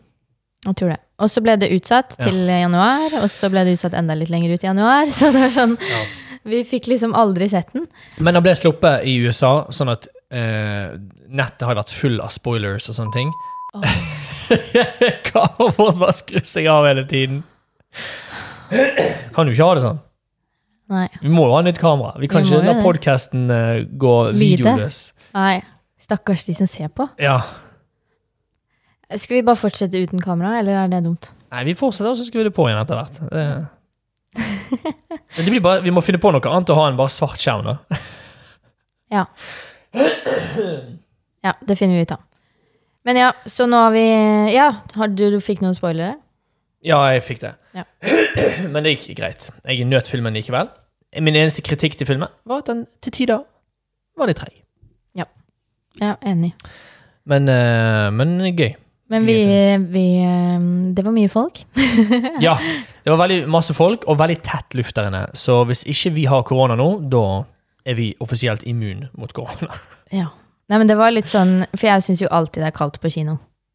Jeg tror det. Og så ble det utsatt Ja. til januar, og så ble det utsatt enda litt lenger ut i januar. Så det var sånn, Ja. vi fikk liksom aldri sett den. Men den ble sluppet i USA, sånn at eh, nettet har vært full av spoilers og sånne ting. Kameraet vårt bare skrur seg av hele tiden. Kan jo ikke ha det sånn. Nei. Vi må jo ha nytt kamera. Vi kan Vi ikke la podkasten gå videoløs. Nei. Stakkars de som ser på. Ja. Skal vi bare fortsette uten kamera, eller er det dumt? Nei, vi fortsetter, og så skrur vi det på igjen etter hvert. Det... Det blir bare, vi må finne på noe annet å ha enn bare svart skjerm. da. Ja. Ja, det finner vi ut av. Men ja, så nå har vi Ja, har du, du fikk noen spoilere? Ja, jeg fikk det. Ja. Men det gikk greit. Jeg nøt filmen likevel. Min eneste kritikk til filmen var at den til tider var litt treig. Ja, enig. Men, uh, men gøy. Men vi, vi eh, Det var mye folk. Ja, det var veldig masse folk, og veldig tett luft der inne. Så hvis ikke vi har korona nå, da er vi offisielt immun mot korona. Ja. Nei, men det var litt sånn For jeg syns jo alltid det er kaldt på kino.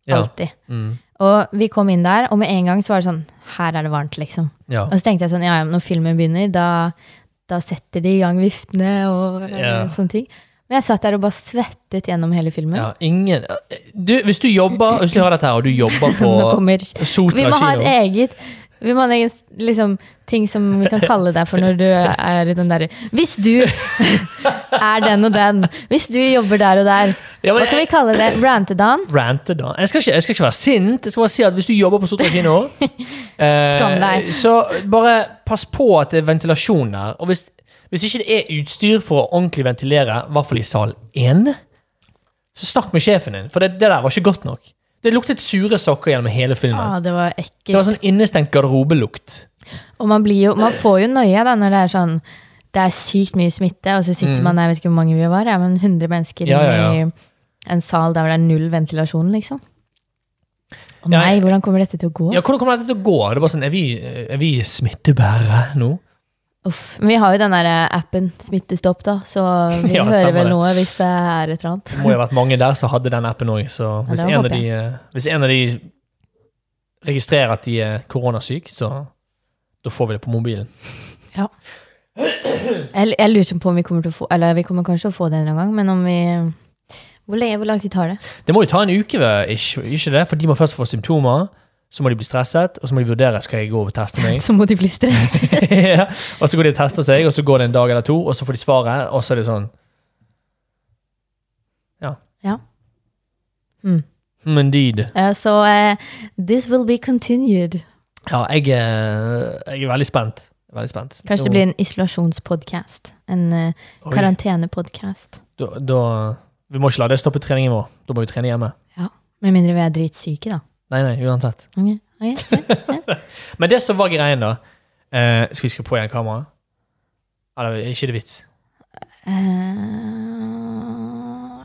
Ja. Mm. Og vi kom inn der, og med en gang så var det sånn Her er det varmt, liksom. Ja. Og så tenkte jeg sånn, ja, ja, når filmen begynner, da, da setter de i gang viftene og eh, Ja. sånne ting. Men jeg satt der og bare svettet gjennom hele filmen. Ja, ingen du, Hvis du jobber Hvis du hører dette her, og du jobber på Sotra kommer Sotra Vi må ha et eget vi må ha en egen liksom, ting som vi kan kalle deg for når du er i den derre Hvis du er den og den, hvis du jobber der og der, ja, hva kan vi kalle det? Rantedan? Rante, da. Jeg skal, ikke, jeg skal ikke være sint. Jeg skal bare si at hvis du jobber på Sotra kino, eh, så bare pass på at det er ventilasjon der. Og hvis, hvis ikke det er utstyr for å ordentlig ventilere, i hvert fall i sal 1, så snakk med sjefen din, for det, det der var ikke godt nok. Det luktet sure sokker gjennom hele filmen. Ah, det var Det var sånn innestengt garderobelukt. Og man, blir jo, man får jo nøye da når det er sånn Det er sykt mye smitte, og så sitter Mm. man jeg vet ikke hvor mange vi var, ja, men 100 mennesker Ja, ja, i en sal der det er null ventilasjon, liksom. Å nei, hvordan kommer dette til å gå? Ja, Hvordan kommer dette til å gå? Det er bare sånn, Er vi, er vi smittebærere nå? Uff. Men vi har jo den der appen Smittestopp, da, så vi Ja, hører vel det. noe hvis det er et eller annet. Det må jo ha vært mange der som hadde den appen òg. Så hvis, ja, en av de, eh, hvis en av de registrerer at de er koronasyke, så da får vi det på mobilen. Jeg, jeg lurer på om vi kommer til å få Eller vi kommer kanskje til å få det en eller annen gang, men om vi Hvor, lenge, hvor lang tid tar det? Det må jo ta en uke, ikke, ikke det? For de må først få symptomer, så må de bli stresset, og så må de vurdere skal jeg gå og teste meg. Så må de bli stresset. ja. Og så går de og tester seg, og så går det en dag eller to, og så får de svaret, og så er det sånn Ja. Ja. Mm. Indeed. Uh, så uh, this will be continued. Ja, jeg, er- jeg er veldig spent. Veldig spent. Kanskje det blir en isolasjonspodkast. En uh, karantenepodkast. Vi må ikke la det stoppe treningen vår. Da må vi trene hjemme. Med mindre vi er dritsyke, da. Nei, nei, uansett. Okay. Okay. Okay. Men det som var greien, da eh, Skal vi skru på igjen kameraet? Eller er ikke det vits? Uh,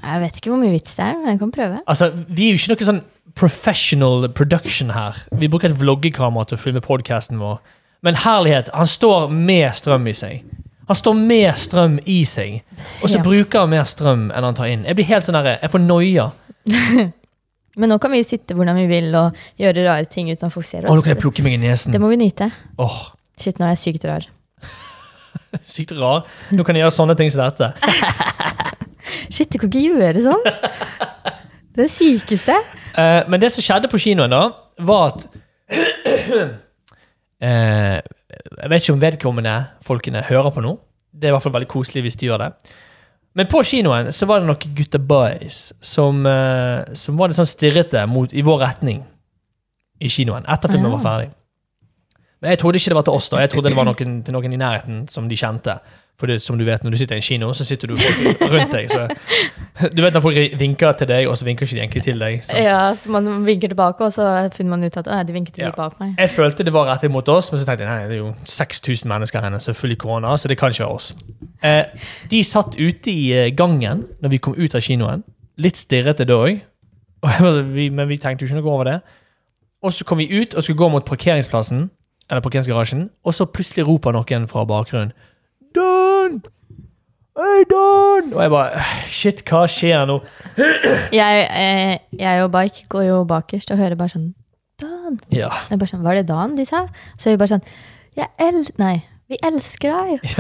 jeg vet ikke hvor mye vits det er, men jeg kan prøve. Altså, Vi er jo ikke noe sånn professional production her. Vi bruker et vloggekamera til å filme podkasten vår. Men herlighet, han står med strøm i seg. Han står med strøm i seg, og så Ja. bruker han mer strøm enn han tar inn. Jeg blir helt sånn der, jeg får noia. Men nå kan vi sitte hvordan vi vil og gjøre rare ting uten å fokusere oss. Å, nå kan jeg plukke meg i nesen. Det må vi nyte. Åh, Shit, nå er jeg sykt rar. Sykt rar. Nå kan jeg gjøre sånne ting som dette. Shit, du kan ikke gjøre sånn! Det er det sykeste. Uh, men det som skjedde på kinoen, da, var at uh, Jeg vet ikke om vedkommende folkene hører på nå. Det er i hvert fall veldig koselig hvis de gjør det. Men på kinoen så var det noen gutta boys som, eh, som var litt sånn stirrete mot, i vår retning i kinoen etter filmen var ferdig. Men jeg trodde ikke det var til oss, da. Jeg trodde det var noen, til noen i nærheten som de kjente. For det, som du vet, når du sitter i en kino, så sitter du folk rundt deg. Så, du vet når folk vinker til deg, og så vinker ikke de egentlig til deg. Sant? Ja, så Man vinker tilbake, og så finner man ut at de vinker til Ja. bak meg. Jeg følte det var rettet mot oss, men så tenkte jeg nei, det er jo 6000 mennesker her selvfølgelig korona, så det kan ikke være oss. Eh, de satt ute i eh, gangen når vi kom ut av kinoen. Litt stirrete da òg, men vi tenkte jo ikke noe over det. Og så kom vi ut og skulle gå mot parkeringsplassen, eller parkeringsgarasjen, og så plutselig roper noen fra bakgrunnen Don! Hei, Don! Og jeg bare Shit, hva skjer nå? Jeg, eh, jeg og Bike går jo bakerst og hører bare sånn Dan. Ja. Jeg bare sånn, Var det Dan de sa? Så er vi bare sånn Jeg el... Nei. Vi elsker deg!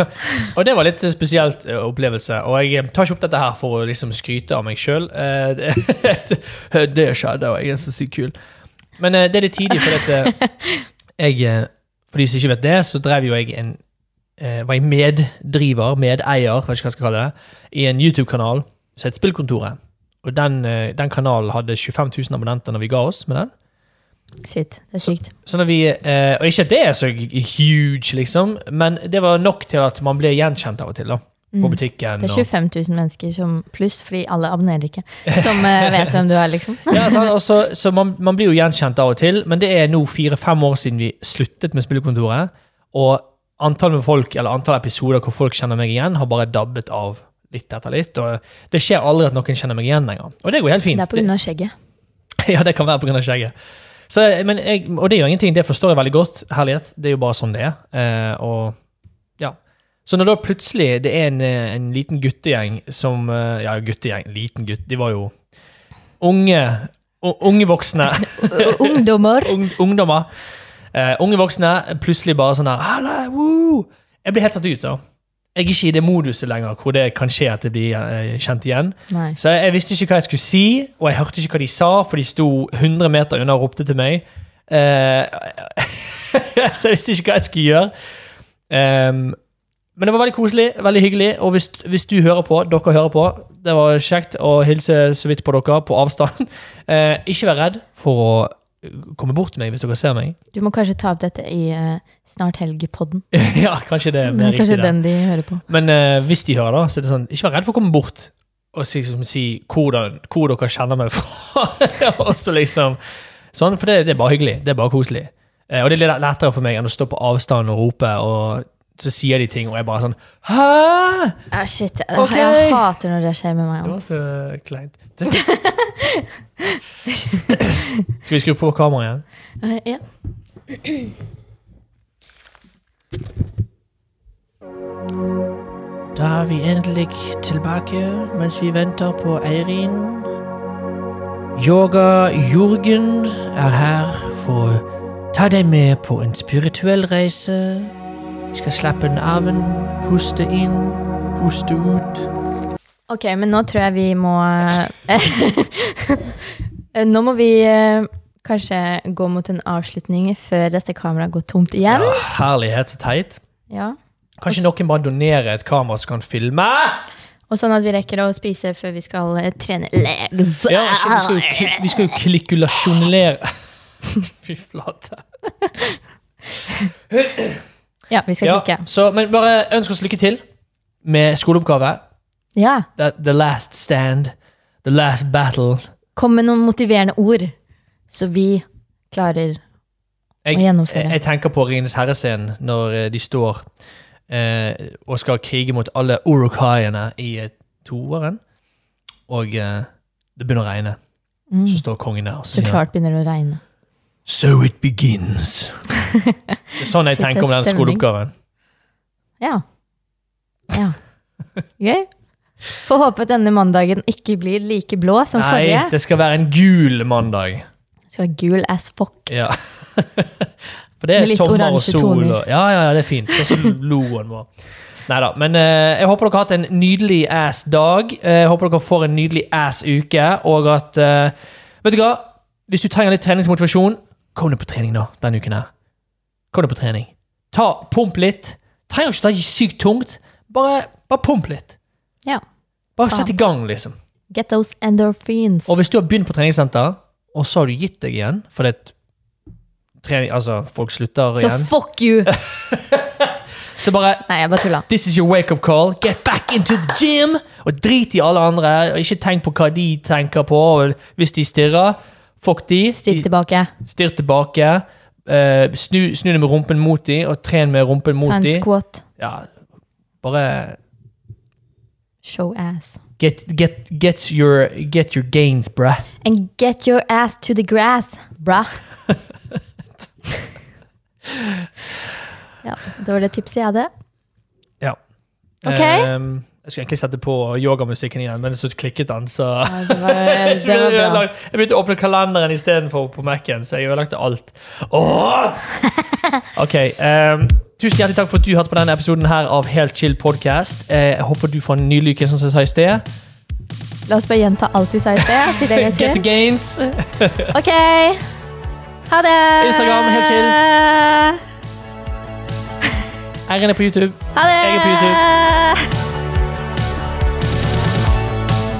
Og det var litt spesielt uh, opplevelse. Og jeg eh, tar ikke opp dette her for å liksom skryte av meg sjøl. det, det skjedde, og jeg er så sykt kul. Men uh, det er litt tidlig, for eh, jeg eh, For de som ikke vet det, så drev jo jeg en eh, Var jeg meddriver, medeier, vet ikke hva jeg skal kalle det, i en YouTube-kanal som het Spillkontoret. Og den, eh, den kanalen hadde 25 000 abonnenter når vi ga oss med den. Shit, det er sykt. Så når vi, eh, og ikke at det er så huge, liksom, men det var nok til at man ble gjenkjent av og til. da, På Mm. butikken. Det er 25 000 mennesker som pluss, fordi alle abonnerer ikke, som eh, vet hvem du er, liksom. ja, så, og så, så man, man blir jo gjenkjent av og til, men det er nå fire-fem år siden vi sluttet med Spillekontoret. Og antall med folk, eller antall episoder hvor folk kjenner meg igjen, har bare dabbet av litt etter litt. Og det skjer aldri at noen kjenner meg igjen lenger. Og det går helt fint. Det er av skjegget. Ja, det kan være pga. skjegget. Så, men jeg, og det jo ingenting, det forstår jeg veldig godt. Herlighet. Det er jo bare sånn det er. Eh, og ja. Så når da plutselig det er en, eh, en liten guttegjeng som eh, Ja, guttegjeng, liten gutt, de var jo unge Unge voksne. Ungdommer. ung, ungdommer. Eh, unge voksne plutselig bare sånn der «Halla, woo!» Jeg blir helt satt ut, da. jeg er ikke i det moduset lenger hvor det kan skje at det blir uh, kjent igjen. Nei. Så jeg visste ikke hva jeg skulle si, og jeg hørte ikke hva de sa, for de sto 100 meter unna og ropte til meg. Uh, så jeg visste ikke hva jeg skulle gjøre. Um, men det var veldig koselig, veldig hyggelig. Og hvis, hvis du hører på, dere hører på, det var kjekt å hilse så vidt på dere på avstand. Eh, ikke vær redd for å komme bort til meg hvis dere ser meg. Du må kanskje ta opp dette i uh, Snart helg-podden. ja, kanskje det er mer er kanskje riktig. det. den de hører på. Men uh, hvis de hører, da, så er det sånn Ikke vær redd for å komme bort og si, liksom, si hvordan, hvor dere kjenner meg fra. Også liksom Sånn, For det, det er bare hyggelig. Det er bare koselig. Uh, og det er litt lettere for meg enn å stå på avstand og rope, og så sier de ting, og jeg bare sånn Hæ?! Oh, shit, jeg, Ok. jeg hater når det skjer med meg. Det var så kleint. Skal vi skru på kameraet igjen? Eh, ja. Da er vi endelig tilbake mens vi venter på Eirin. Yoga Jorgen er her for å ta deg med på en spirituell reise. Vi skal slappe av, puste inn, puste ut. Ok, men nå tror jeg vi må Nå må vi eh, kanskje gå mot en avslutning før dette kameraet går tomt igjen. Ja, herlighet, så teit. Ja. Kanskje noen bare donerer et kamera som kan filme? Og sånn at vi rekker å spise før vi skal eh, trene legs. Ja, vi skal jo, kli- vi skal jo klikulasjonere Fy flate. Ja, vi skal Ja, klikke. så, men bare ønsk oss lykke til med skoleoppgave. Ja. The, the last stand. The last battle. Kom med noen motiverende ord, så vi klarer Jeg, Å gjennomføre. jeg, jeg tenker på Ringenes herre-scenen når eh, de står eh, og skal krige mot alle urukaiene i eh, toeren. Og eh, det begynner å regne. mm. Så står kongen der og sier Så klart begynner det å regne. So it begins. Det er sånn jeg tenker om den skoleoppgaven. Ja. Ja. Gøy. Får håpe at denne mandagen ikke blir like blå som Nei, forrige. det skal være en gul mandag. Det skal være gul as fuck. Ja. For det er sommer og sol. Og, ja, ja, ja, det er fint. Og så loen vår. Neida, Men eh, jeg håper dere har hatt en nydelig ass-dag. Eh, jeg håper dere får en nydelig ass-uke. Og at eh, Vet du hva? Hvis du trenger litt treningsmotivasjon, kom deg på trening nå denne uken her. Kom deg på trening. Ta, Pump litt. Trenger ikke ta det sykt tungt. Bare, bare pump litt. Ja. Bare sett i gang, liksom. Get those endorphins. Og hvis du har begynt på treningssenter, og så har du gitt deg igjen fordi at trening, altså, folk slutter Så igjen fuck you! Så bare Nei, jeg bare tuller. This is your wake-up call. Get back into the gym! Og drit i alle andre. Og ikke tenk på hva de tenker på. Hvis de stirrer, fuck de. Stirr tilbake. Styr tilbake. Uh, snu, snu det med rumpen mot de, og tren med rumpen mot Ta mot en de. squat. Ja, bare Show ass. get, get, get, your, get your gains, bruh. And get your ass to the grass, bra. ja, det var det tipset jeg hadde. Ja. Ok. Ehm, jeg skulle egentlig sette på yogamusikken igjen, men så klikket den, så Ja, det var, det var. Jeg begynte å åpne kalenderen istedenfor på Mac-en, så jeg ødelagte alt. Åh! Ok, um, Tusen hjertelig takk for at du hørte på denne episoden her av Helt chill podcast. Eh, jeg håper du får en ny lykke, som jeg sa i sted. La oss bare gjenta alt vi sa i sted. Get the gains. Ok. Ha det. Instagram, helt chill. Eirin er på YouTube. Ha det. Jeg er på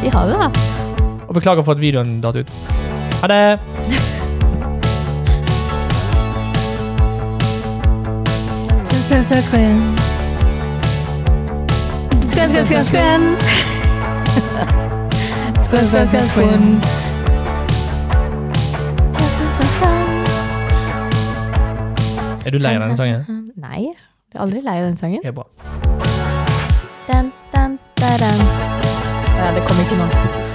Si ha det, da. Og beklager for at videoen datt ut. Ha det! Er du lei av den sangen? Nei, du er aldri lei av den sangen. Det er bra. Den, den, da, den. Det kom ikke nå.